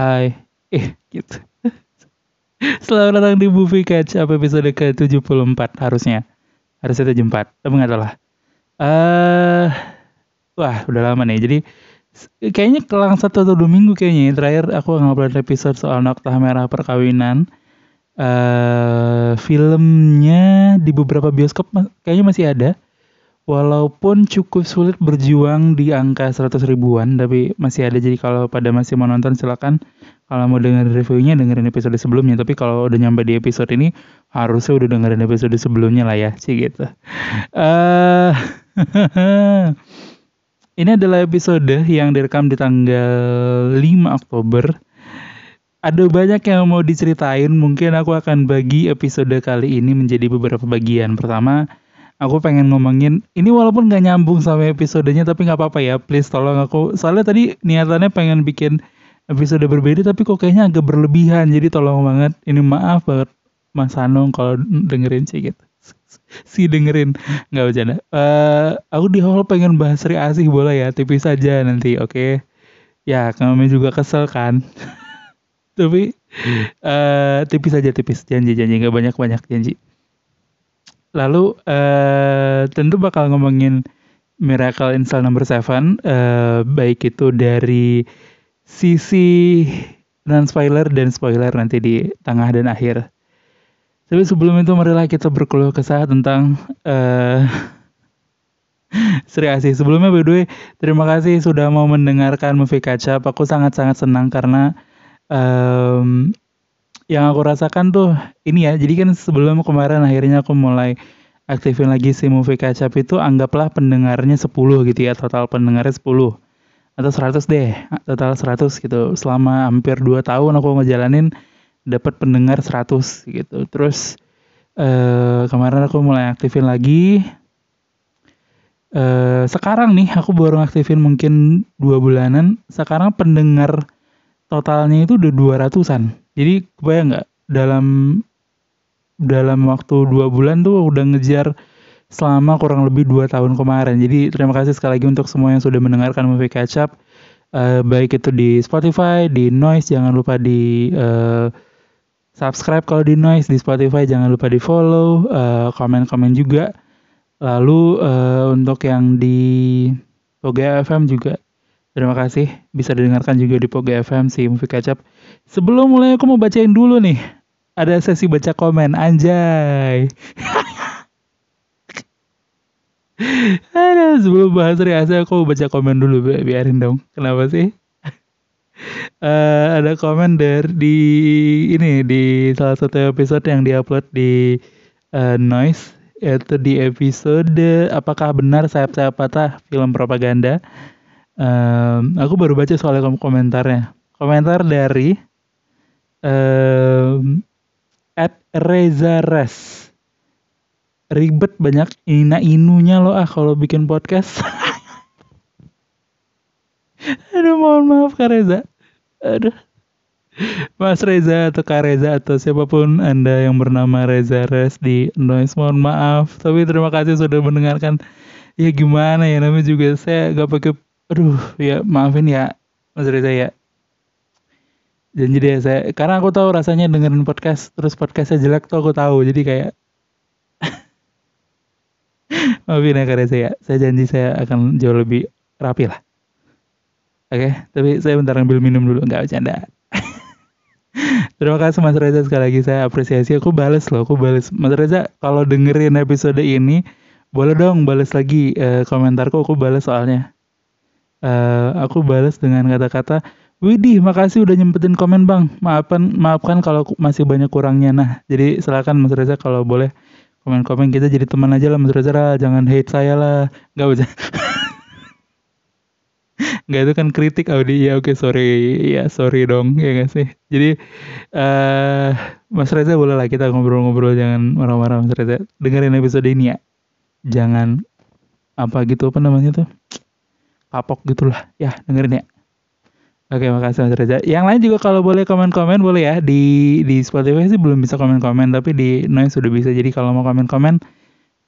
Hai. Eh, gitu. Selamat datang di Movie Catch Up episode ke-74 harusnya. Harusnya 74, tapi nggak tahu lah. Eh, wah, udah lama nih. Jadi kayaknya kelang satu atau dua minggu kayaknya ya. terakhir aku ngobrol episode soal Nokta Merah Perkawinan. Eh, filmnya di beberapa bioskop kayaknya masih ada. Walaupun cukup sulit berjuang di angka 100 ribuan, tapi masih ada. Jadi kalau pada masih mau nonton silakan. Kalau mau dengerin reviewnya dengerin episode sebelumnya. Tapi kalau udah nyampe di episode ini harusnya udah dengerin episode sebelumnya lah ya, sih gitu. Eh, ini adalah episode yang direkam di tanggal 5 Oktober. Ada banyak yang mau diceritain. Mungkin aku akan bagi episode kali ini menjadi beberapa bagian. Pertama, aku pengen ngomongin ini walaupun gak nyambung sama episodenya tapi nggak apa-apa ya please tolong aku. Soalnya tadi niatannya pengen bikin episode berbeda tapi kok kayaknya agak berlebihan jadi tolong banget. Ini maaf banget Mas Anung kalau dengerin sih gitu. Si dengerin nggak bercanda. Uh, aku di hall pengen bahas Sri Asih boleh ya tipis saja nanti oke? Okay? ya kami juga kesel kan? Tapi uh, tipis aja tipis. Janji janji nggak banyak banyak janji Lalu uh, tentu bakal ngomongin Miracle in Cell Number Seven, uh, baik itu dari sisi non spoiler dan spoiler nanti di tengah dan akhir. Tapi sebelum itu marilah kita berkeluh kesah tentang uh, Sri Asih. Sebelumnya by the way, terima kasih sudah mau mendengarkan movie kaca. Aku sangat-sangat senang karena um, yang aku rasakan tuh ini ya. Jadi kan sebelum kemarin akhirnya aku mulai aktifin lagi si movie kacap itu anggaplah pendengarnya 10 gitu ya. Total pendengarnya 10 atau 100 deh. Total 100 gitu. Selama hampir 2 tahun aku ngejalanin dapat pendengar 100 gitu. Terus eh, kemarin aku mulai aktifin lagi. Eh, sekarang nih aku baru aktifin mungkin dua bulanan. Sekarang pendengar totalnya itu udah 200an jadi kebayang nggak dalam dalam waktu dua bulan tuh udah ngejar selama kurang lebih dua tahun kemarin. Jadi terima kasih sekali lagi untuk semua yang sudah mendengarkan movie catch up. Uh, baik itu di Spotify, di Noise, jangan lupa di uh, subscribe kalau di Noise, di Spotify jangan lupa di follow, uh, komen-komen juga. Lalu uh, untuk yang di Poga FM juga terima kasih bisa didengarkan juga di Poga FM si movie up. Sebelum mulai aku mau bacain dulu nih ada sesi baca komen anjay Ada sebelum bahas reaksi aku baca komen dulu bi biarin dong. Kenapa sih? uh, ada komen dari di ini di salah satu episode yang diupload di uh, Noise yaitu di episode apakah benar sayap-sayap patah film propaganda. Um, aku baru baca soal komentarnya. Komentar dari um, at Reza Res. Ribet banyak ina inunya loh ah kalau bikin podcast. Aduh mohon maaf Kak Reza. Aduh. Mas Reza atau Kak Reza atau siapa pun Anda yang bernama Reza Res di Noise mohon maaf. Tapi terima kasih sudah mendengarkan. Ya gimana ya namanya juga saya gak pakai aduh ya maafin ya Mas Reza ya. Janji deh saya karena aku tahu rasanya dengerin podcast terus podcastnya jelek tuh aku tahu jadi kayak maafin ya karya saya saya janji saya akan jauh lebih rapi lah. Oke okay? tapi saya bentar ambil minum dulu nggak bercanda. Terima kasih Mas Reza sekali lagi. Saya apresiasi. Aku bales loh aku bales. Mas Reza kalau dengerin episode ini boleh dong bales lagi uh, komentarku aku bales soalnya uh, aku bales dengan kata-kata Widih, makasih udah nyempetin komen bang. Maafkan, maafkan kalau masih banyak kurangnya. Nah, jadi silakan Mas Reza kalau boleh komen-komen kita jadi teman aja lah Mas Reza lah. Jangan hate saya lah. Gak usah. Gak itu kan kritik Audi. Ya oke sorry. Ya sorry dong. Ya gak sih. Jadi uh, Mas Reza boleh lah kita ngobrol-ngobrol. Jangan marah-marah Mas Reza. Dengerin episode ini ya. Jangan apa gitu apa namanya tuh. Kapok gitulah. Ya dengerin ya. Oke, makasih Mas Reza. Yang lain juga kalau boleh komen-komen boleh ya. Di di Spotify sih belum bisa komen-komen, tapi di Noise sudah bisa. Jadi kalau mau komen-komen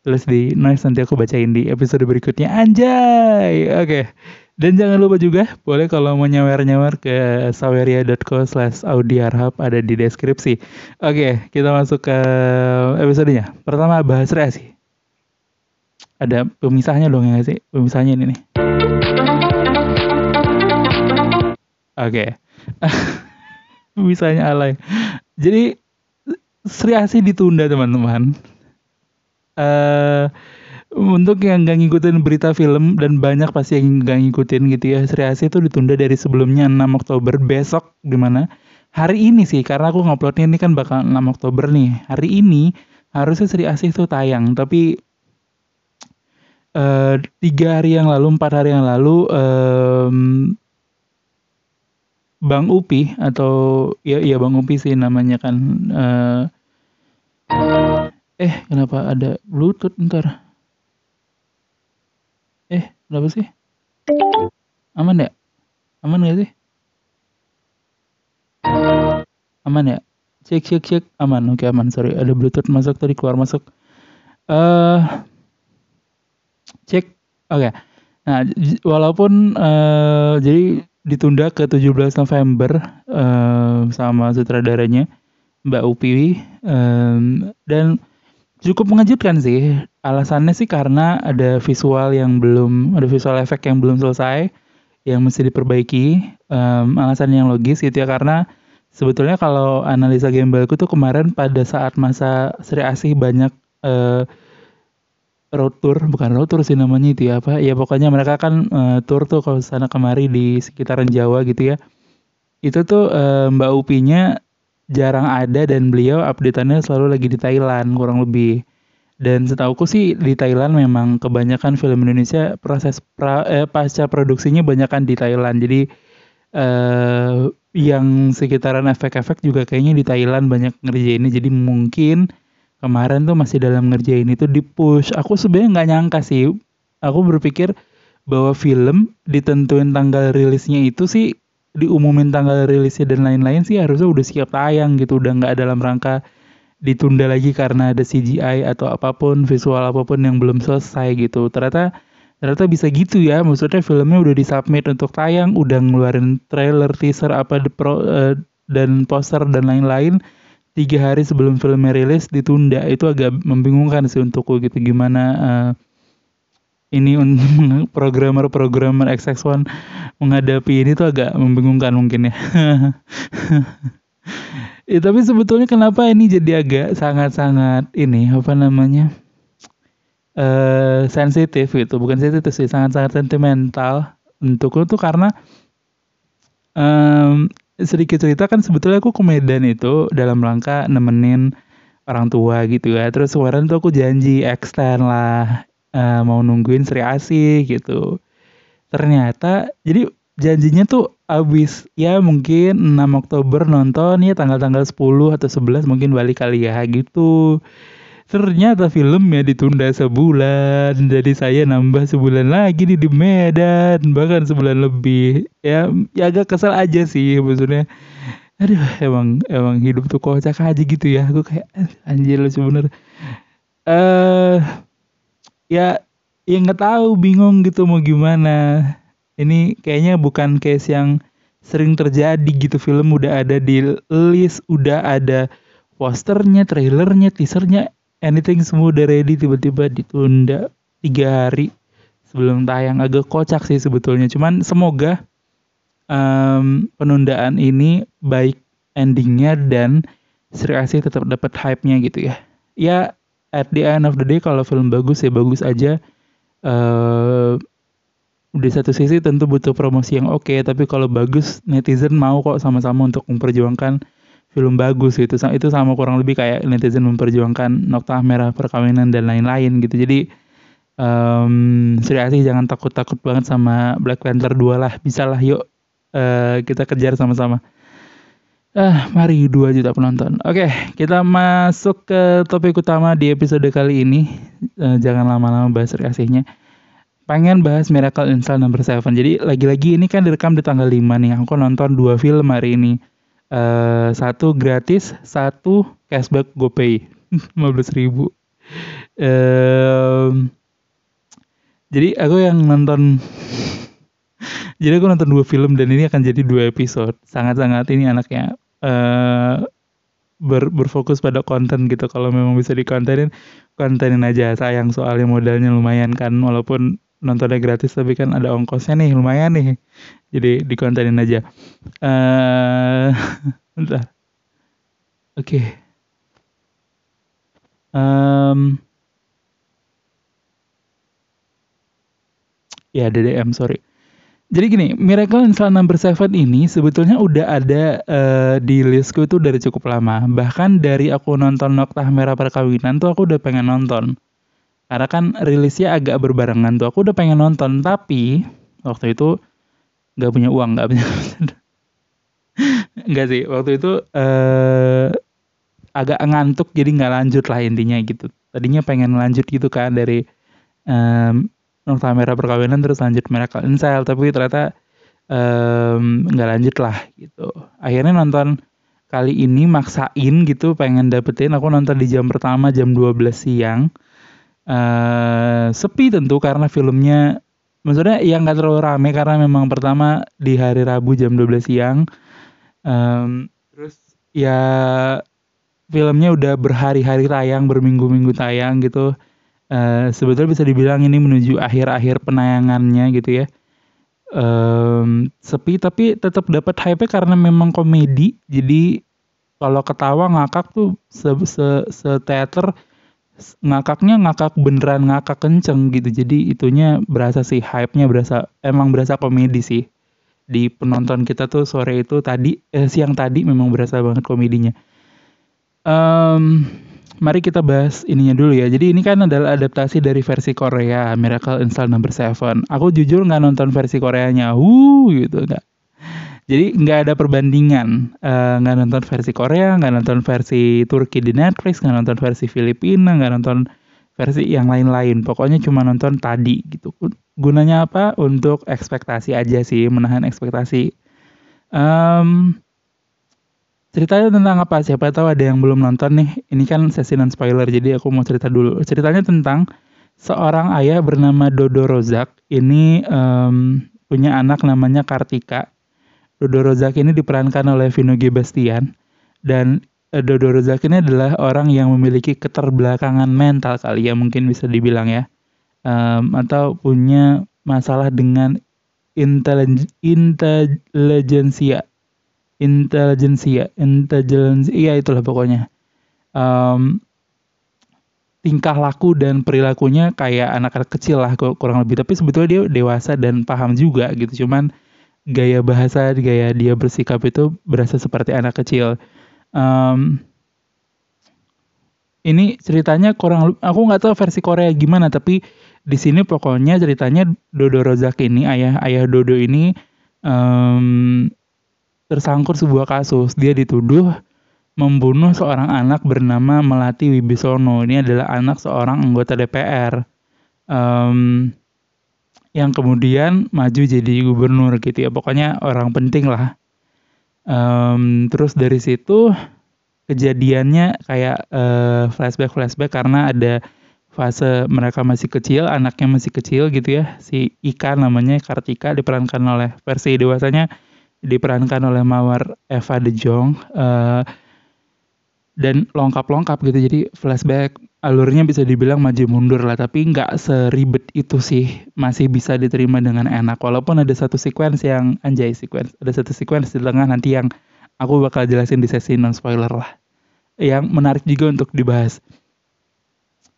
tulis di Noise nanti aku bacain di episode berikutnya. Anjay. Oke. Dan jangan lupa juga, boleh kalau mau nyawer-nyawer ke saweria.co slash audiarhub ada di deskripsi. Oke, kita masuk ke episodenya. Pertama bahas reaksi. Ada pemisahnya dong ya sih? Pemisahnya ini nih. Oke. Pemisahnya alay. Jadi Sri ditunda teman-teman. Eh untuk yang gak ngikutin berita film dan banyak pasti yang gak ngikutin gitu ya Sri itu ditunda dari sebelumnya 6 Oktober besok di mana hari ini sih karena aku nguploadnya ini kan bakal 6 Oktober nih hari ini harusnya Sri Asih itu tayang tapi uh, tiga hari yang lalu empat hari yang lalu um, Bang Upi atau ya ya Bang Upi sih namanya kan uh, eh kenapa ada Bluetooth ntar Eh, berapa sih? Aman ya? Aman gak sih? Aman ya? Cek, cek, cek. Aman, oke aman. Sorry, ada bluetooth masuk tadi, keluar masuk. Eh, uh, cek. Oke. Okay. Nah, walaupun uh, jadi ditunda ke 17 November uh, sama sutradaranya Mbak Upi um, dan cukup mengejutkan sih. Alasannya sih karena ada visual yang belum, ada visual efek yang belum selesai, yang mesti diperbaiki. Um, alasan yang logis gitu ya karena sebetulnya kalau analisa Gembelku tuh kemarin pada saat masa Sri Asih banyak uh, road tour, bukan road tour sih namanya itu ya apa? Ya pokoknya mereka kan uh, tour tuh kalau sana kemari di sekitaran Jawa gitu ya. Itu tuh uh, Mbak Upinya jarang ada dan beliau updateannya selalu lagi di Thailand kurang lebih. Dan setauku sih di Thailand memang kebanyakan film Indonesia proses pra, eh, pasca produksinya banyakan di Thailand. Jadi eh, yang sekitaran efek-efek juga kayaknya di Thailand banyak ngerjainnya. Jadi mungkin kemarin tuh masih dalam ngerjain itu di push. Aku sebenarnya nggak nyangka sih. Aku berpikir bahwa film ditentuin tanggal rilisnya itu sih diumumin tanggal rilisnya dan lain-lain sih harusnya udah siap tayang gitu udah nggak dalam rangka ditunda lagi karena ada CGI atau apa pun visual apa pun yang belum selesai gitu ternyata ternyata bisa gitu ya maksudnya filmnya udah disubmit untuk tayang udah ngeluarin trailer teaser apa pro, uh, dan poster dan lain-lain tiga hari sebelum filmnya rilis ditunda itu agak membingungkan sih untukku gitu gimana uh, ini programmer-programmer XX1 menghadapi ini tuh agak membingungkan mungkin ya. ya tapi sebetulnya kenapa ini jadi agak sangat-sangat ini apa namanya uh, sensitif gitu bukan sensitif sih sangat-sangat sentimental untukku tuh karena um, sedikit cerita kan sebetulnya aku ke Medan itu dalam rangka nemenin orang tua gitu ya terus kemarin tuh aku janji extend lah uh, mau nungguin Sri Asih gitu. Ternyata jadi janjinya tuh abis ya mungkin 6 Oktober nonton ya tanggal-tanggal 10 atau 11 mungkin balik kali ya gitu. Ternyata filmnya ditunda sebulan, jadi saya nambah sebulan lagi nih di Medan, bahkan sebulan lebih. Ya, ya agak kesel aja sih maksudnya. Aduh, emang emang hidup tuh kocak aja gitu ya. Aku kayak anjir lu sebenernya. Eh uh, ya ya nggak tahu bingung gitu mau gimana ini kayaknya bukan case yang sering terjadi gitu film udah ada di list udah ada posternya trailernya teasernya anything semua udah ready tiba-tiba ditunda tiga hari sebelum tayang. Agak kocak sih sebetulnya. Cuman semoga um, penundaan ini baik endingnya dan Sri Asih tetap dapat hype-nya gitu ya. Ya at the end of the day kalau film bagus ya bagus aja. Uh, di satu sisi tentu butuh promosi yang oke okay, tapi kalau bagus netizen mau kok sama-sama untuk memperjuangkan film bagus gitu itu sama kurang lebih kayak netizen memperjuangkan nokta merah perkawinan dan lain-lain gitu jadi um, Sri jangan takut-takut banget sama Black Panther 2 lah bisa lah yuk uh, kita kejar sama-sama Ah, mari 2 juta penonton. Oke, kita masuk ke topik utama di episode kali ini. Uh, jangan lama-lama bahas reaksinya. Pengen bahas Miracle in Cell Number 7. Jadi lagi-lagi ini kan direkam di tanggal 5 nih. Aku nonton dua film hari ini. Uh, satu gratis, satu cashback GoPay. 15 ribu. Uh, jadi aku yang nonton jadi aku nonton dua film dan ini akan jadi dua episode sangat-sangat ini anaknya uh, ber, berfokus pada konten gitu kalau memang bisa dikontenin kontenin aja sayang soalnya modalnya lumayan kan walaupun nontonnya gratis tapi kan ada ongkosnya nih lumayan nih jadi dikontenin aja uh, bentar oke okay. um, ya DDM sorry jadi gini, Miracle in Cell Number Seven ini sebetulnya udah ada uh, di listku itu dari cukup lama. Bahkan dari aku nonton Noktah Merah Perkawinan tuh aku udah pengen nonton. Karena kan rilisnya agak berbarengan tuh. Aku udah pengen nonton, tapi waktu itu nggak punya uang, nggak punya. Enggak sih, waktu itu uh, agak ngantuk jadi nggak lanjut lah intinya gitu. Tadinya pengen lanjut gitu kan dari um, Nokta Merah Perkawinan terus lanjut Miracle in Cell tapi ternyata nggak um, lanjut lah gitu akhirnya nonton kali ini maksain gitu pengen dapetin aku nonton di jam pertama jam 12 siang uh, sepi tentu karena filmnya maksudnya yang nggak terlalu rame karena memang pertama di hari Rabu jam 12 siang um, terus ya filmnya udah berhari-hari tayang berminggu-minggu tayang gitu uh, sebetulnya bisa dibilang ini menuju akhir-akhir penayangannya gitu ya. Um, sepi tapi tetap dapat hype karena memang komedi. Jadi kalau ketawa ngakak tuh se, se, se teater ngakaknya ngakak beneran ngakak kenceng gitu. Jadi itunya berasa sih hype-nya berasa emang berasa komedi sih. Di penonton kita tuh sore itu tadi eh, siang tadi memang berasa banget komedinya. Um, mari kita bahas ininya dulu ya. Jadi ini kan adalah adaptasi dari versi Korea, Miracle in Cell Number Seven. Aku jujur nggak nonton versi Koreanya, wuh gitu nggak. Jadi nggak ada perbandingan, uh, nggak nonton versi Korea, nggak nonton versi Turki di Netflix, nggak nonton versi Filipina, nggak nonton versi yang lain-lain. Pokoknya cuma nonton tadi gitu. Gunanya apa? Untuk ekspektasi aja sih, menahan ekspektasi. Um, Ceritanya tentang apa? Siapa tahu ada yang belum nonton nih. Ini kan sesi non spoiler, jadi aku mau cerita dulu. Ceritanya tentang seorang ayah bernama Dodo Rozak. Ini um, punya anak namanya Kartika. Dodo Rozak ini diperankan oleh Vino G. Bastian. Dan uh, Dodo Rozak ini adalah orang yang memiliki keterbelakangan mental kali ya, mungkin bisa dibilang ya. Um, atau punya masalah dengan intelijensia intelijensia intelijensia iya itulah pokoknya um, tingkah laku dan perilakunya kayak anak-anak kecil lah kurang lebih tapi sebetulnya dia dewasa dan paham juga gitu cuman gaya bahasa gaya dia bersikap itu berasa seperti anak kecil um, ini ceritanya kurang aku nggak tahu versi Korea gimana tapi di sini pokoknya ceritanya Dodo Rozak ini ayah ayah Dodo ini um, tersangkut sebuah kasus. Dia dituduh membunuh seorang anak bernama Melati Wibisono. Ini adalah anak seorang anggota DPR um, yang kemudian maju jadi gubernur gitu ya. Pokoknya orang penting lah. Um, terus dari situ kejadiannya kayak uh, flashback flashback karena ada fase mereka masih kecil, anaknya masih kecil gitu ya. Si Ika namanya Kartika diperankan oleh versi dewasanya diperankan oleh Mawar Eva De Jong uh, dan lengkap-lengkap gitu. Jadi flashback alurnya bisa dibilang maju mundur lah tapi nggak seribet itu sih. Masih bisa diterima dengan enak. Walaupun ada satu sequence yang anjay sequence ada satu sequence di tengah nanti yang aku bakal jelasin di sesi non spoiler lah. Yang menarik juga untuk dibahas.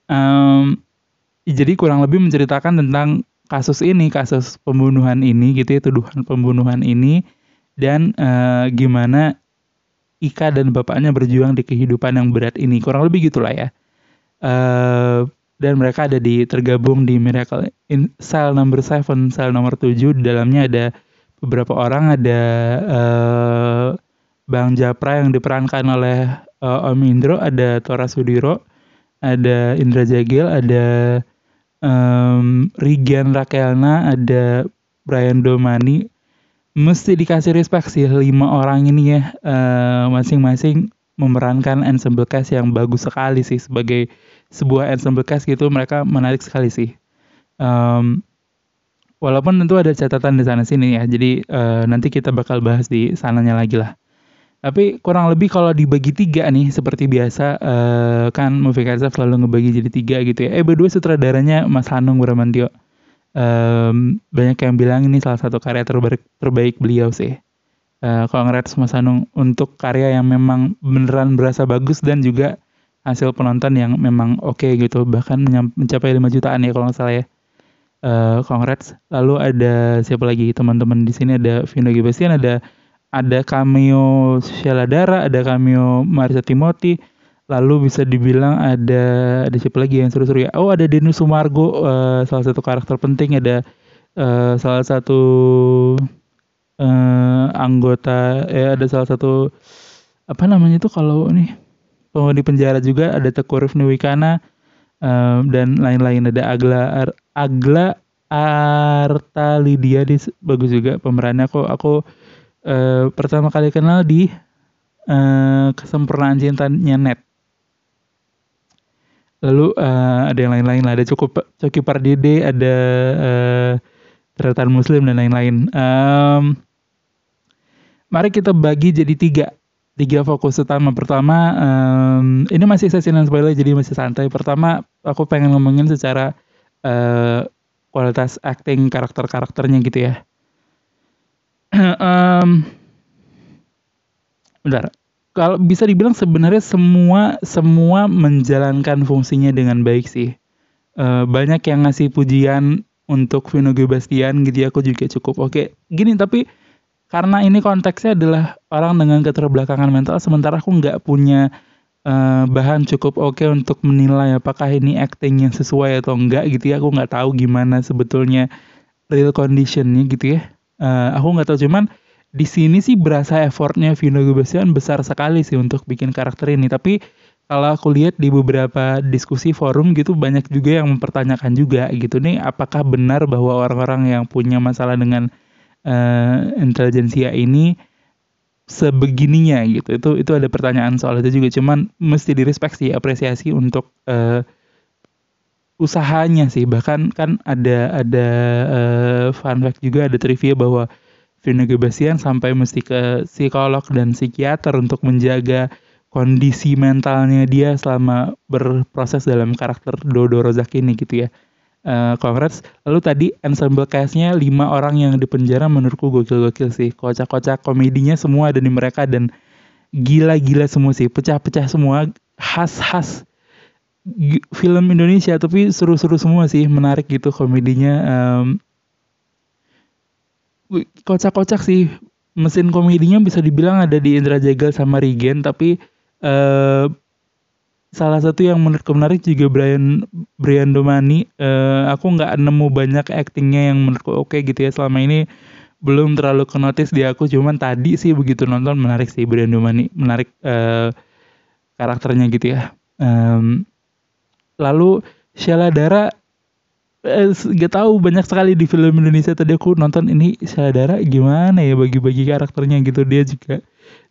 Um, jadi kurang lebih menceritakan tentang kasus ini kasus pembunuhan ini gitu ya tuduhan pembunuhan ini. Dan uh, gimana Ika dan bapaknya berjuang di kehidupan yang berat ini. Kurang lebih gitulah ya. Uh, dan mereka ada di tergabung di Miracle in Cell number 7 sel nomor 7 di dalamnya ada beberapa orang. Ada uh, Bang Japra yang diperankan oleh uh, Om Indro. Ada Tora Sudiro. Ada Indra Jagil. Ada um, Rigian Rakelna ada Brian Domani mesti dikasih respect sih lima orang ini ya uh, masing-masing memerankan ensemble cast yang bagus sekali sih sebagai sebuah ensemble cast gitu mereka menarik sekali sih um, Walaupun tentu ada catatan di sana sini ya. Jadi uh, nanti kita bakal bahas di sananya lagi lah. Tapi kurang lebih kalau dibagi tiga nih seperti biasa uh, kan Movie Kaisa selalu ngebagi jadi tiga gitu ya. Eh berdua sutradaranya Mas Hanung Bramantio. Um, banyak yang bilang ini salah satu karya terbaik terbaik beliau sih. Uh, Mas Hanung untuk karya yang memang beneran berasa bagus dan juga hasil penonton yang memang oke okay gitu bahkan mencapai 5 jutaan ya kalau nggak salah ya uh. Lalu ada siapa lagi teman-teman di sini ada Vino Gebastian, ada ada cameo Sheila Dara, ada cameo Marisa Timothy. Lalu bisa dibilang ada ada siapa lagi yang seru-seru ya? Oh ada Denus Sumargo, uh, salah satu karakter penting. Ada uh, salah satu uh, anggota, eh ada salah satu apa namanya itu kalau ini penghuni penjara juga ada Teku Rifni um, dan lain-lain ada Agla Agla Arta Lydia di bagus juga pemerannya aku aku uh, pertama kali kenal di uh, kesempurnaan cintanya net lalu uh, ada yang lain-lain lah ada cukup Coki Pardede ada uh, Teratan Muslim dan lain-lain um, mari kita bagi jadi tiga tiga fokus utama. Pertama, um, ini masih sesi non spoiler jadi masih santai. Pertama, aku pengen ngomongin secara uh, kualitas acting karakter-karakternya gitu ya. um, bentar. Kalau bisa dibilang sebenarnya semua semua menjalankan fungsinya dengan baik sih. Uh, banyak yang ngasih pujian untuk Vino Gebastian gitu ya, aku juga cukup oke. Okay. Gini tapi karena ini konteksnya adalah orang dengan keterbelakangan mental sementara aku nggak punya uh, bahan cukup oke okay untuk menilai apakah ini acting yang sesuai atau enggak gitu ya aku nggak tahu gimana sebetulnya real conditionnya gitu ya uh, aku nggak tahu cuman di sini sih berasa effortnya Vino Gebastian besar sekali sih untuk bikin karakter ini. Tapi kalau aku lihat di beberapa diskusi forum gitu banyak juga yang mempertanyakan juga gitu nih apakah benar bahwa orang-orang yang punya masalah dengan uh, intelijensia ini sebegininya gitu. Itu itu ada pertanyaan soal itu juga. Cuman mesti direspeksi apresiasi untuk uh, usahanya sih. Bahkan kan ada ada uh, fun fact juga ada trivia bahwa Vino Gebasian sampai mesti ke psikolog dan psikiater untuk menjaga kondisi mentalnya dia selama berproses dalam karakter Dodo Rozak ini gitu ya uh. Lalu tadi ensemble castnya lima orang yang di penjara menurutku gokil-gokil sih. Kocak-kocak komedinya semua ada di mereka dan gila-gila semua sih. Pecah-pecah semua. Khas-khas film Indonesia tapi seru-seru semua sih. Menarik gitu komedinya. Um, kocak-kocak sih. Mesin komedinya bisa dibilang ada di Indra Jagal sama Regen tapi uh, salah satu yang menurutku menarik juga Brian Brian Domani. Uh, aku nggak nemu banyak aktingnya yang menurutku oke okay gitu ya. Selama ini belum terlalu kenotis di aku cuman tadi sih begitu nonton menarik sih Brian Domani. Menarik uh, karakternya gitu ya. Um, lalu Sheila Dara gak tahu banyak sekali di film Indonesia tadi aku nonton ini Sheila Dara gimana ya bagi-bagi karakternya gitu. Dia juga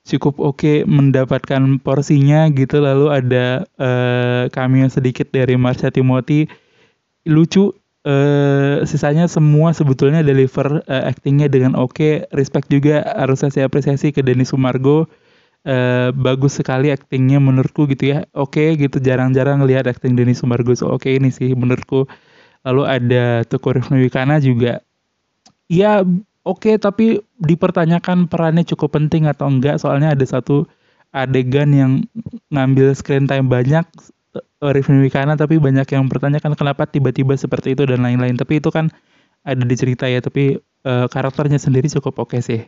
cukup oke okay mendapatkan porsinya gitu. Lalu ada uh, cameo sedikit dari Marsha Timothy. Lucu uh, sisanya semua sebetulnya deliver uh, actingnya dengan oke. Okay. respect juga harus saya apresiasi ke Denis Sumargo. Uh, bagus sekali actingnya menurutku gitu ya. Oke okay, gitu jarang-jarang lihat acting Denis Sumargo so oke okay ini sih menurutku lalu ada Tukur Rifni Wikana juga. Ya oke okay, tapi dipertanyakan perannya cukup penting atau enggak? Soalnya ada satu adegan yang ngambil screen time banyak eh, Rifni Wikana tapi banyak yang mempertanyakan kenapa tiba-tiba seperti itu dan lain-lain. Tapi itu kan ada di cerita ya tapi uh, karakternya sendiri cukup oke okay sih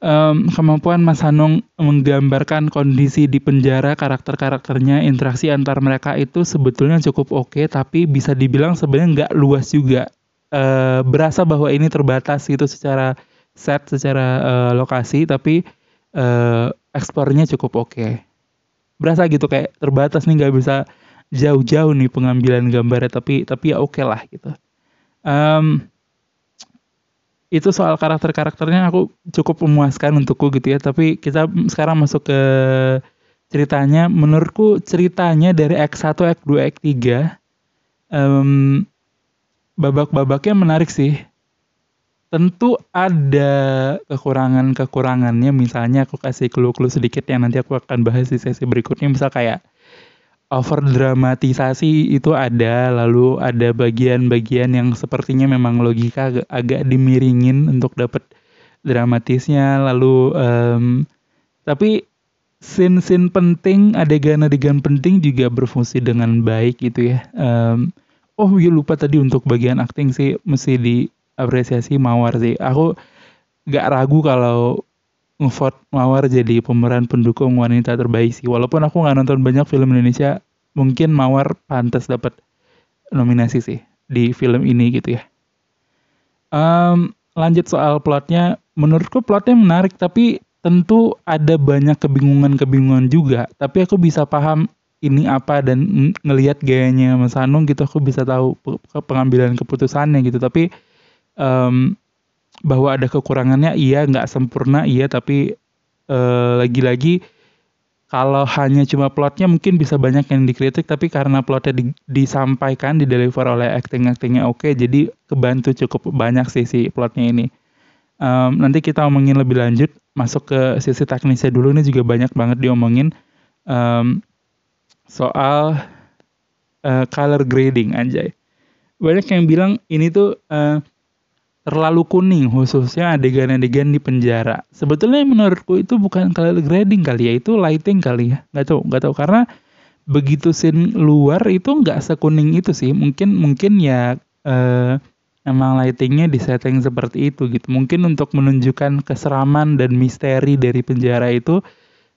um, kemampuan Mas Hanung menggambarkan kondisi di penjara karakter-karakternya interaksi antar mereka itu sebetulnya cukup oke okay, tapi bisa dibilang sebenarnya nggak luas juga uh, berasa bahwa ini terbatas gitu secara set, secara uh, lokasi, tapi uh, eksplornya cukup oke. Okay. Berasa gitu kayak terbatas nih nggak bisa jauh-jauh nih pengambilan gambarnya, tapi tapi ya oke okay lah gitu. Um, itu soal karakter-karakternya aku cukup memuaskan untukku gitu ya. Tapi kita sekarang masuk ke ceritanya. Menurutku ceritanya dari X1, X2, X3 um, babak-babaknya menarik sih. Tentu ada kekurangan-kekurangannya. Misalnya aku kasih clue-clue sedikit yang nanti aku akan bahas di sesi berikutnya. Misal kayak over dramatisasi itu ada. Lalu ada bagian-bagian yang sepertinya memang logika agak, agak dimiringin untuk dapat dramatisnya. Lalu um, tapi scene-scene penting, adegan-adegan penting juga berfungsi dengan baik gitu ya. Um, oh iya lupa tadi untuk bagian acting sih mesti diapresiasi Mawar sih. Aku gak ragu kalau ngevote Mawar jadi pemeran pendukung wanita terbaik sih. Walaupun aku nggak nonton banyak film Indonesia, mungkin Mawar pantas dapat nominasi sih di film ini gitu ya. Um, lanjut soal plotnya, menurutku plotnya menarik tapi tentu ada banyak kebingungan-kebingungan juga. Tapi aku bisa paham ini apa dan ngelihat gayanya Mas Anung gitu aku bisa tahu pengambilan keputusannya gitu tapi um, bahwa ada kekurangannya iya nggak sempurna iya tapi uh, lagi-lagi kalau hanya cuma plotnya mungkin bisa banyak yang dikritik tapi karena plotnya di, disampaikan di deliver oleh acting actingnya oke jadi kebantu cukup banyak sih si plotnya ini um, nanti kita omongin lebih lanjut masuk ke sisi teknisnya dulu ini juga banyak banget diomongin um, soal uh, color grading anjay. Banyak yang bilang ini tuh uh, terlalu kuning khususnya adegan-adegan di penjara. Sebetulnya menurutku itu bukan color grading kali ya, itu lighting kali ya. Gak tau, gak tau karena begitu scene luar itu nggak sekuning itu sih. Mungkin mungkin ya uh, emang lightingnya disetting seperti itu gitu. Mungkin untuk menunjukkan keseraman dan misteri dari penjara itu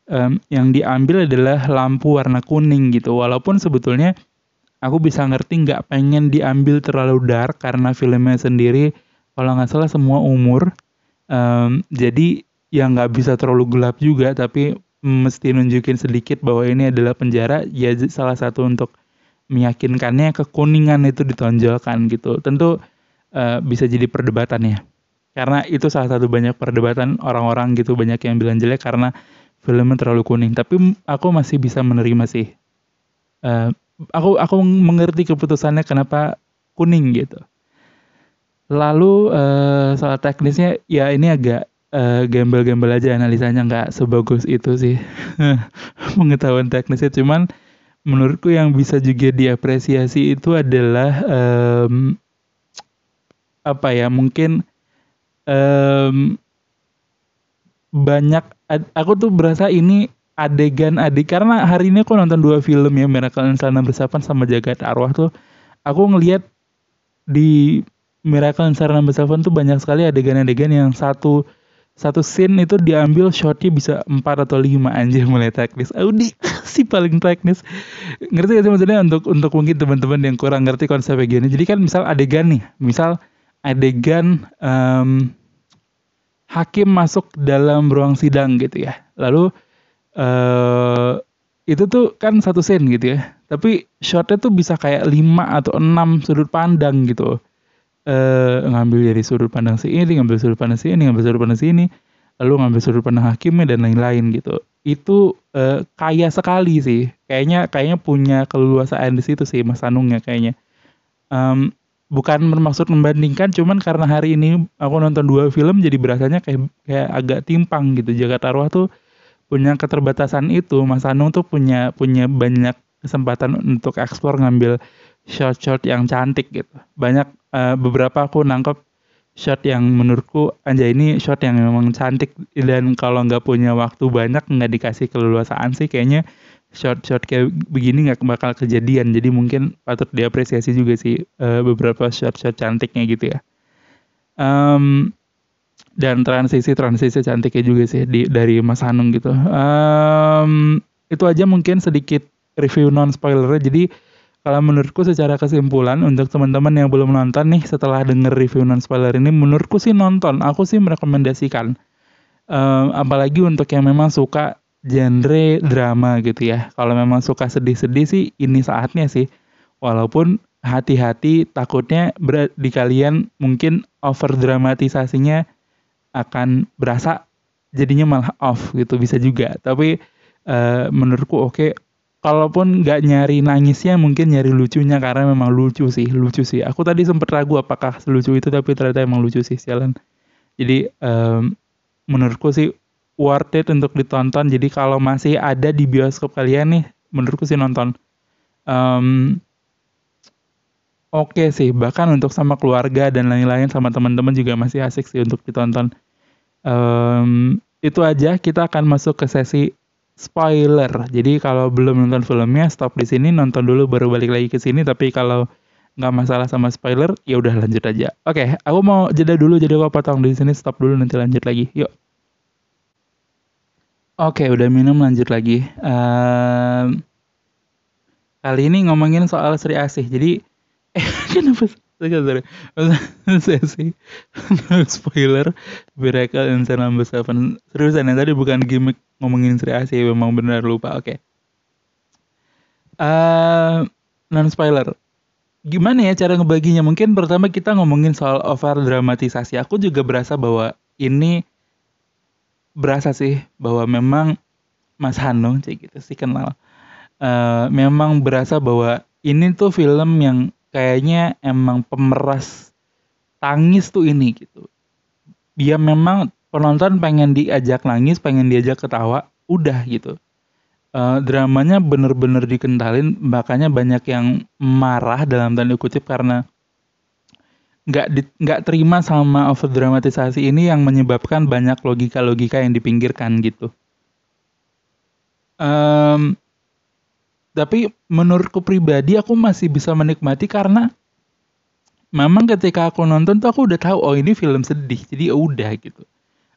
um, yang diambil adalah lampu warna kuning gitu. Walaupun sebetulnya aku bisa ngerti nggak pengen diambil terlalu dark karena filmnya sendiri kalau nggak salah semua umur. Um, jadi yang nggak bisa terlalu gelap juga tapi mesti nunjukin sedikit bahwa ini adalah penjara ya salah satu untuk meyakinkannya kekuningan itu ditonjolkan gitu. Tentu uh, bisa jadi perdebatan ya. Karena itu salah satu banyak perdebatan orang-orang gitu banyak yang bilang jelek karena filmnya terlalu kuning. Tapi aku masih bisa menerima sih. Uh, aku aku mengerti keputusannya kenapa kuning gitu lalu uh, soal teknisnya ya ini agak uh, gembel-gembel aja analisanya nggak sebagus itu sih. Pengetahuan teknisnya cuman menurutku yang bisa juga diapresiasi itu adalah um, apa ya mungkin um, banyak aku tuh berasa ini adegan adik karena hari ini aku nonton dua film ya Miracle in Sarana Bersapan sama Jagat Arwah tuh aku ngelihat di Miracle in Sarana Bersapan tuh banyak sekali adegan-adegan yang satu satu scene itu diambil shotnya bisa empat atau lima anjir mulai teknis. Audi si paling teknis. Ngerti gak sih maksudnya untuk untuk mungkin teman-teman yang kurang ngerti konsepnya gini. Jadi kan misal adegan nih, misal adegan um, hakim masuk dalam ruang sidang gitu ya. Lalu uh, itu tuh kan satu scene gitu ya. Tapi shotnya tuh bisa kayak lima atau enam sudut pandang gitu. Uh, ngambil dari sudut pandang si ini, ngambil sudut pandang si ini, ngambil sudut pandang si ini, lalu ngambil sudut pandang hakimnya dan lain-lain gitu. Itu uh, kaya sekali sih. Kayaknya kayaknya punya keleluasaan di situ sih Mas Anung ya kayaknya. Um, bukan bermaksud membandingkan cuman karena hari ini aku nonton dua film jadi berasanya kayak kayak agak timpang gitu Jakarta Arwah tuh punya keterbatasan itu Mas Anung tuh punya punya banyak kesempatan untuk eksplor ngambil shot-shot yang cantik gitu. Banyak uh, beberapa aku nangkep shot yang menurutku anjay ini shot yang memang cantik. Dan kalau nggak punya waktu banyak nggak dikasih keleluasaan sih kayaknya shot-shot kayak begini nggak bakal kejadian. Jadi mungkin patut diapresiasi juga sih uh, beberapa shot-shot cantiknya gitu ya. Um, dan transisi-transisi cantiknya juga sih di, dari Mas Hanung gitu. Um, itu aja mungkin sedikit review non spoiler jadi kalau menurutku secara kesimpulan untuk teman-teman yang belum nonton nih setelah denger review non spoiler ini menurutku sih nonton aku sih merekomendasikan um, apalagi untuk yang memang suka genre drama gitu ya. Kalau memang suka sedih-sedih sih ini saatnya sih. Walaupun hati-hati takutnya di kalian mungkin over dramatisasinya akan berasa jadinya malah off gitu bisa juga. Tapi uh, menurutku oke okay, kalaupun nggak nyari nangisnya mungkin nyari lucunya karena memang lucu sih lucu sih. Aku tadi sempet ragu apakah lucu itu tapi ternyata emang lucu sih jalan jadi um, menurutku sih worth it untuk ditonton. Jadi kalau masih ada di bioskop kalian nih menurutku sih nonton. Um, oke okay sih bahkan untuk sama keluarga dan lain-lain sama teman-teman juga masih asik sih untuk ditonton. Um, itu aja kita akan masuk ke sesi spoiler. Jadi kalau belum nonton filmnya stop di sini nonton dulu baru balik lagi ke sini. Tapi kalau nggak masalah sama spoiler ya udah lanjut aja. Oke, okay, aku mau jeda dulu jadi aku potong di sini stop dulu nanti lanjut lagi. Yuk. Oke, okay, udah minum lanjut lagi. Um, kali ini ngomongin soal Sri Asih. Jadi eh kenapa sorry sesi spoiler Miracle in Cell Number Seven seriusan yang tadi bukan gimmick ngomongin Sri Asih memang benar lupa oke. Okay. uh, non spoiler gimana ya cara ngebaginya? Mungkin pertama kita ngomongin soal over dramatisasi. Aku juga berasa bahwa ini berasa sih bahwa memang Mas Hanung cek gitu sih kenal. Uh, memang berasa bahwa ini tuh film yang kayaknya emang pemeras tangis tuh ini gitu. Dia memang penonton pengen diajak nangis, pengen diajak ketawa, udah gitu. Uh, dramanya bener-bener dikentalin, makanya banyak yang marah dalam tanda kutip karena nggak nggak terima sama over dramatisasi ini yang menyebabkan banyak logika-logika yang dipinggirkan gitu. Um, tapi menurutku pribadi aku masih bisa menikmati karena memang ketika aku nonton tuh aku udah tahu oh ini film sedih jadi ya udah gitu.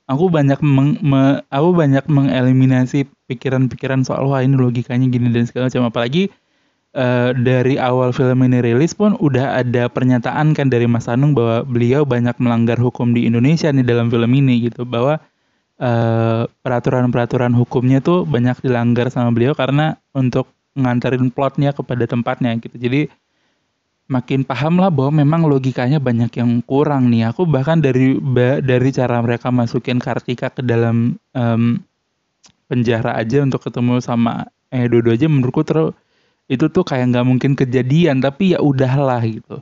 Aku banyak meng, me, aku banyak mengeliminasi pikiran-pikiran soal wah ini logikanya gini dan segala macam. Apalagi uh, dari awal film ini rilis pun udah ada pernyataan kan dari Mas Anung bahwa beliau banyak melanggar hukum di Indonesia nih dalam film ini gitu. Bahwa uh, peraturan-peraturan hukumnya tuh banyak dilanggar sama beliau karena untuk nganterin plotnya kepada tempatnya gitu. Jadi makin paham lah bahwa memang logikanya banyak yang kurang nih. Aku bahkan dari dari cara mereka masukin Kartika ke dalam um, penjara aja untuk ketemu sama eh Dodo aja menurutku terus itu tuh kayak nggak mungkin kejadian tapi ya udahlah gitu.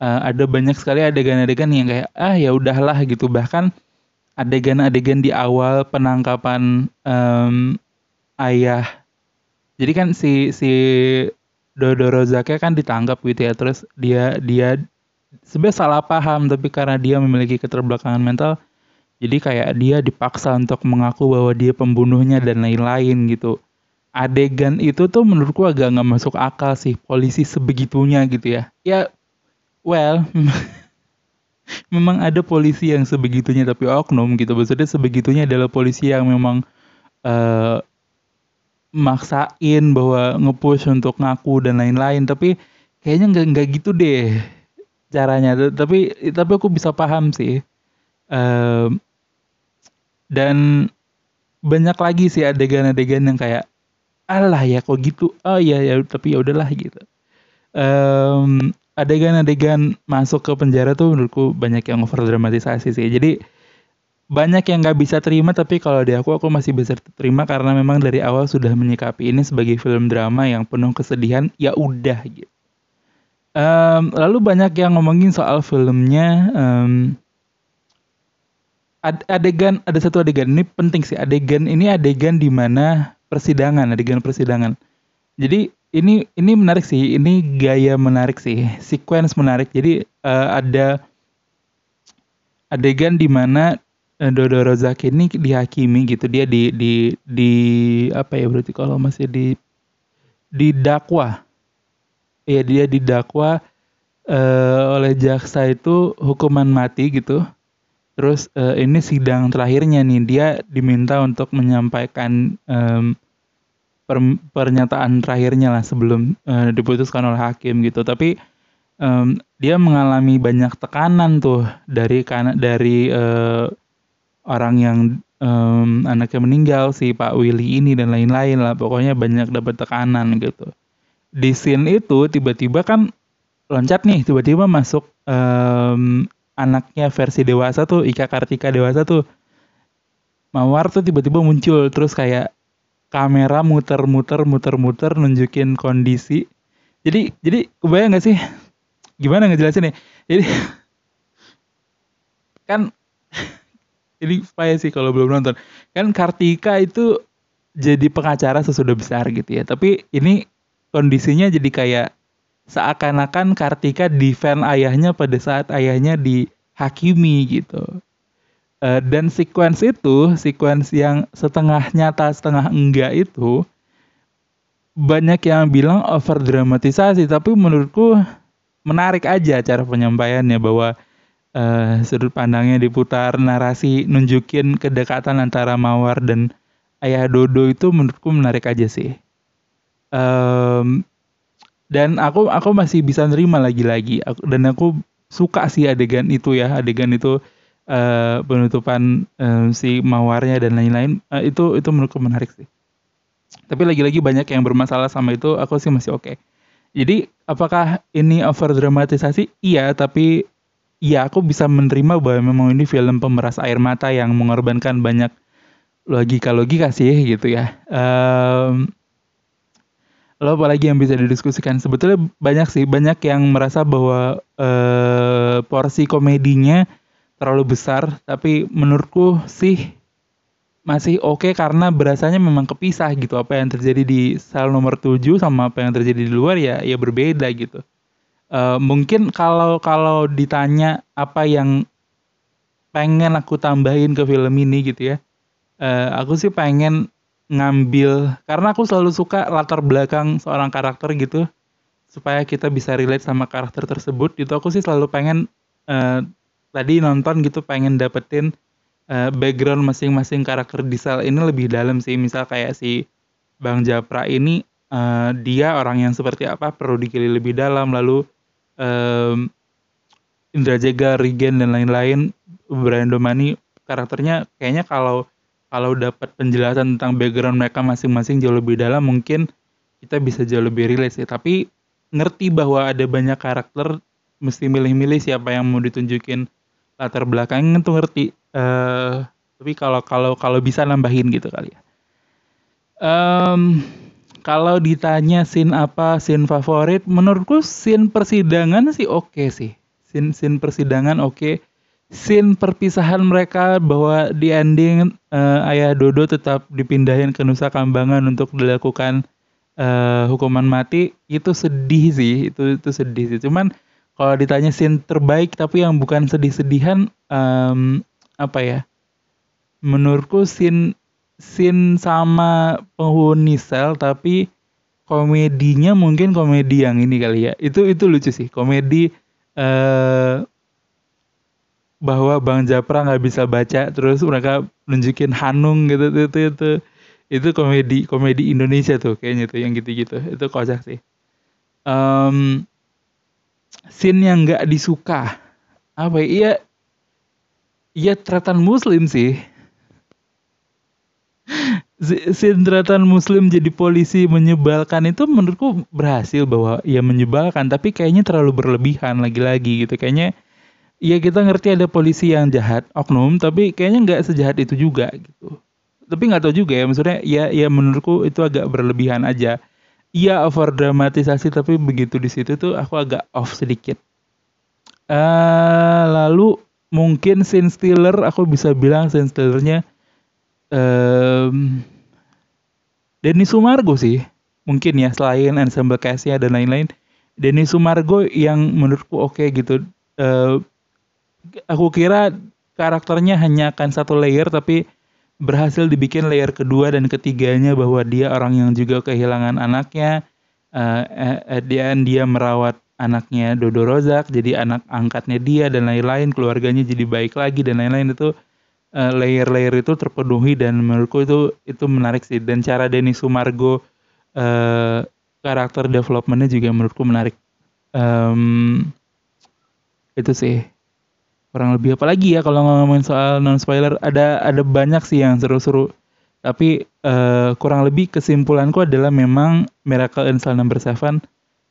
Uh, ada banyak sekali adegan-adegan yang kayak ah ya udahlah gitu bahkan adegan-adegan di awal penangkapan um, ayah jadi kan si si Dodo Rozaknya kan ditangkap gitu ya terus dia dia sebenarnya salah paham tapi karena dia memiliki keterbelakangan mental jadi kayak dia dipaksa untuk mengaku bahwa dia pembunuhnya dan lain-lain gitu. Adegan itu tuh menurutku agak nggak masuk akal sih polisi sebegitunya gitu ya. Ya well memang ada polisi yang sebegitunya tapi oknum gitu. Maksudnya sebegitunya adalah polisi yang memang uh, maksain bahwa ngepush untuk ngaku dan lain-lain tapi kayaknya nggak nggak gitu deh caranya. Tapi tapi aku bisa paham sih. Um, dan banyak lagi sih adegan-adegan yang kayak alah ya kok gitu? Oh iya ya tapi ya udahlah gitu. Um, adegan-adegan masuk ke penjara tuh menurutku banyak yang over dramatisasi sih. Jadi banyak yang nggak bisa terima tapi kalau di aku aku masih bisa terima karena memang dari awal sudah menyikapi ini sebagai film drama yang penuh kesedihan. Ya udah gitu. Um, lalu banyak yang ngomongin soal filmnya um, adegan ada satu adegan ini penting sih adegan ini adegan di mana persidangan adegan persidangan. Jadi ini ini menarik sih ini gaya menarik sih sequence menarik. Jadi uh, ada adegan di mana Eh, Dodo Rozaki ini dihakimi gitu. Dia di di di apa ya berarti kalau masih di didakwa. Ya dia didakwa uh, oleh jaksa itu hukuman mati gitu. Terus uh, ini sidang terakhirnya nih. Dia diminta untuk menyampaikan um, per, pernyataan terakhirnya lah sebelum uh, diputuskan oleh hakim gitu. Tapi dia mengalami banyak tekanan tuh dari karena dari uh, orang yang um, anaknya meninggal si Pak Willy ini dan lain-lain lah. Pokoknya banyak dapat tekanan gitu. Di scene itu tiba-tiba kan loncat nih tiba-tiba masuk um, anaknya versi dewasa tuh Ika Kartika dewasa tuh. Mawar tuh tiba-tiba muncul terus kayak kamera muter-muter muter-muter nunjukin kondisi. Jadi jadi kebayang gak sih? Gimana ngejelasin ya jadi kan payah sih kalau belum nonton. Kan Kartika itu jadi pengacara sesudah besar gitu ya. Tapi ini kondisinya jadi kayak seakan-akan Kartika defend ayahnya pada saat ayahnya dihakimi gitu. Uh, dan sequence itu, sequence yang setengah nyata, setengah enggak itu, banyak yang bilang over dramatisasi, tapi menurutku menarik aja cara penyampaiannya bahwa uh, sudut pandangnya diputar, narasi nunjukin kedekatan antara Mawar dan Ayah Dodo itu menurutku menarik aja sih. Um, dan aku aku masih bisa nerima lagi-lagi. Dan aku suka sih adegan itu ya. Adegan itu uh, penutupan uh, si mawarnya dan lain-lain. Uh, itu itu menurutku menarik sih. Tapi lagi-lagi banyak yang bermasalah sama itu aku sih masih oke. Okay. jadi apakah ini over dramatisasi iya tapi ya aku bisa menerima bahwa memang ini film pemeras air mata yang mengorbankan banyak logika-logika sih gitu ya. Um, Lalu apalagi yang bisa didiskusikan? Sebetulnya banyak sih banyak yang merasa bahwa uh, porsi komedinya terlalu besar tapi menurutku sih masih oke okay karena berasanya memang kepisah gitu. Apa yang terjadi di sel nomor 7 sama apa yang terjadi di luar ya ya berbeda gitu uh, mungkin kalau kalau ditanya apa yang pengen aku tambahin ke film ini gitu ya uh, aku sih pengen ngambil karena aku selalu suka latar belakang seorang karakter gitu supaya kita bisa relate sama karakter tersebut gitu. Aku sih selalu pengen uh, tadi nonton gitu pengen dapetin uh, background masing-masing karakter di sel ini lebih dalam sih. Misal kayak si Bang Japra ini uh, dia orang yang seperti apa perlu dikili lebih dalam lalu um, Indra Jega, Regen dan lain-lain Brian Domani karakternya kayaknya kalau kalau dapat penjelasan tentang background mereka masing-masing jauh lebih dalam mungkin kita bisa jauh lebih relate sih. Tapi ngerti bahwa ada banyak karakter mesti milih-milih siapa yang mau ditunjukin latar belakangnya tuh ngerti. Uh, tapi kalau kalau kalau bisa nambahin gitu kali ya. Um, kalau ditanya scene apa scene favorit menurutku scene persidangan sih oke okay sih scene scene persidangan oke okay. scene perpisahan mereka bahwa di ending uh, ayah Dodo tetap dipindahin ke Nusa Kambangan untuk dilakukan uh, hukuman mati itu sedih sih itu itu sedih sih cuman kalau ditanya scene terbaik tapi yang bukan sedih-sedihan um, apa ya menurutku scene scene sama penghuni sel tapi komedinya mungkin komedi yang ini kali ya. Itu itu lucu sih komedi uh, bahwa Bang Japra nggak bisa baca terus mereka nunjukin Hanung gitu itu itu itu, itu komedi komedi Indonesia tuh kayaknya tuh yang gitu-gitu. Itu kocak sih. Um, scene yang nggak disuka. Apa ya? Iya iya teratan muslim sih scene teratan muslim jadi polisi menyebalkan itu menurutku berhasil bahwa ya menyebalkan tapi kayaknya terlalu berlebihan lagi-lagi gitu. Kayaknya ya kita ngerti ada polisi yang jahat oknum tapi kayaknya nggak sejahat itu juga gitu. Tapi nggak tahu juga ya maksudnya ya ya menurutku itu agak berlebihan aja. Iya over dramatisasi tapi begitu di situ tuh aku agak off sedikit. Uh, lalu mungkin scene stealer aku bisa bilang scene stealernya um, Denny Sumargo sih. Mungkin ya selain ensemble castnya dan lain-lain. Denny Sumargo yang menurutku oke okay gitu. Uh, aku kira karakternya hanya akan satu layer tapi berhasil dibikin layer kedua dan ketiganya bahwa dia orang yang juga kehilangan anaknya. Uh, at the end dia merawat anaknya Dodo Rozak jadi anak angkatnya dia dan lain-lain keluarganya jadi baik lagi dan lain-lain. Itu uh, layer-layer itu terpenuhi dan menurutku itu itu menarik sih. Dan cara Denny Sumargo uh, karakter developmentnya juga menurutku menarik. Um, itu sih. Kurang lebih. Apa lagi ya kalau ngomongin soal non spoiler ada ada banyak sih yang seru-seru. Tapi uh, kurang lebih kesimpulanku adalah memang Miracle in Cell Number Seven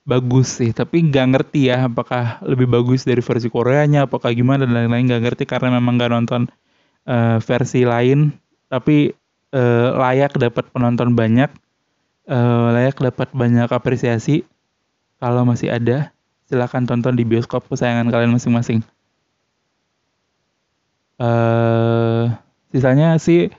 bagus sih. Tapi nggak ngerti ya apakah lebih bagus dari versi Koreanya apakah gimana dan lain-lain. Nggak ngerti karena memang nggak nonton uh, versi lain tapi uh, layak dapat penonton banyak, uh, layak dapat banyak apresiasi. Kalau masih ada, silahkan tonton di bioskop kesayangan kalian masing-masing. Uh, sisanya sih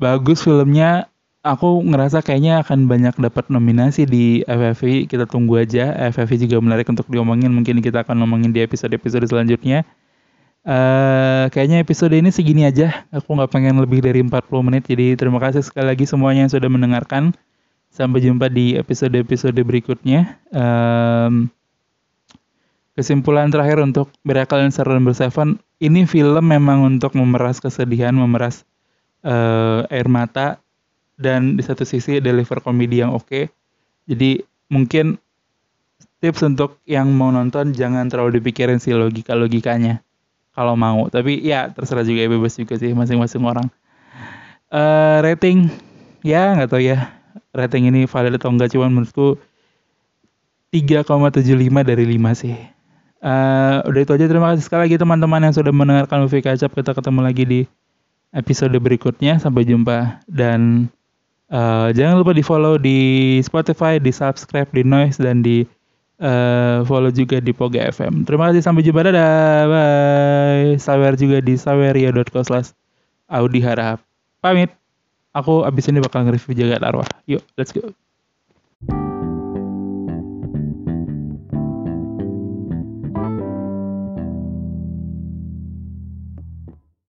bagus filmnya. Aku ngerasa kayaknya akan banyak dapat nominasi di FFI. Kita tunggu aja. FFI juga menarik untuk diomongin. Mungkin kita akan ngomongin di episode-episode selanjutnya. Uh, kayaknya episode ini segini aja. Aku nggak pengen lebih dari 40 menit. Jadi terima kasih sekali lagi semuanya yang sudah mendengarkan. Sampai jumpa di episode-episode berikutnya. Um, kesimpulan terakhir untuk Miracle in September Seven. Ini film memang untuk memeras kesedihan, memeras uh, air mata. Dan di satu sisi deliver komedi yang oke. Okay. Jadi mungkin tips untuk yang mau nonton jangan terlalu dipikirin si logika-logikanya kalau mau. Tapi ya terserah juga bebas juga sih masing-masing orang. Uh, rating. Ya nggak tahu ya. Rating ini valid atau enggak cuman menurutku 3,75 dari 5 sih. Uh, udah itu aja. Terima kasih sekali lagi teman-teman yang sudah mendengarkan movie kacap. Kita ketemu lagi di episode berikutnya. Sampai jumpa. Dan uh, jangan lupa di follow di Spotify di subscribe di Noise dan di uh, follow juga di Poga FM. Terima kasih sampai jumpa dadah. Bye. Sawer juga di saweria.co slash Audi Harap. Pamit. Aku abis ini bakal nge-review jaga arwah. Yuk, let's go.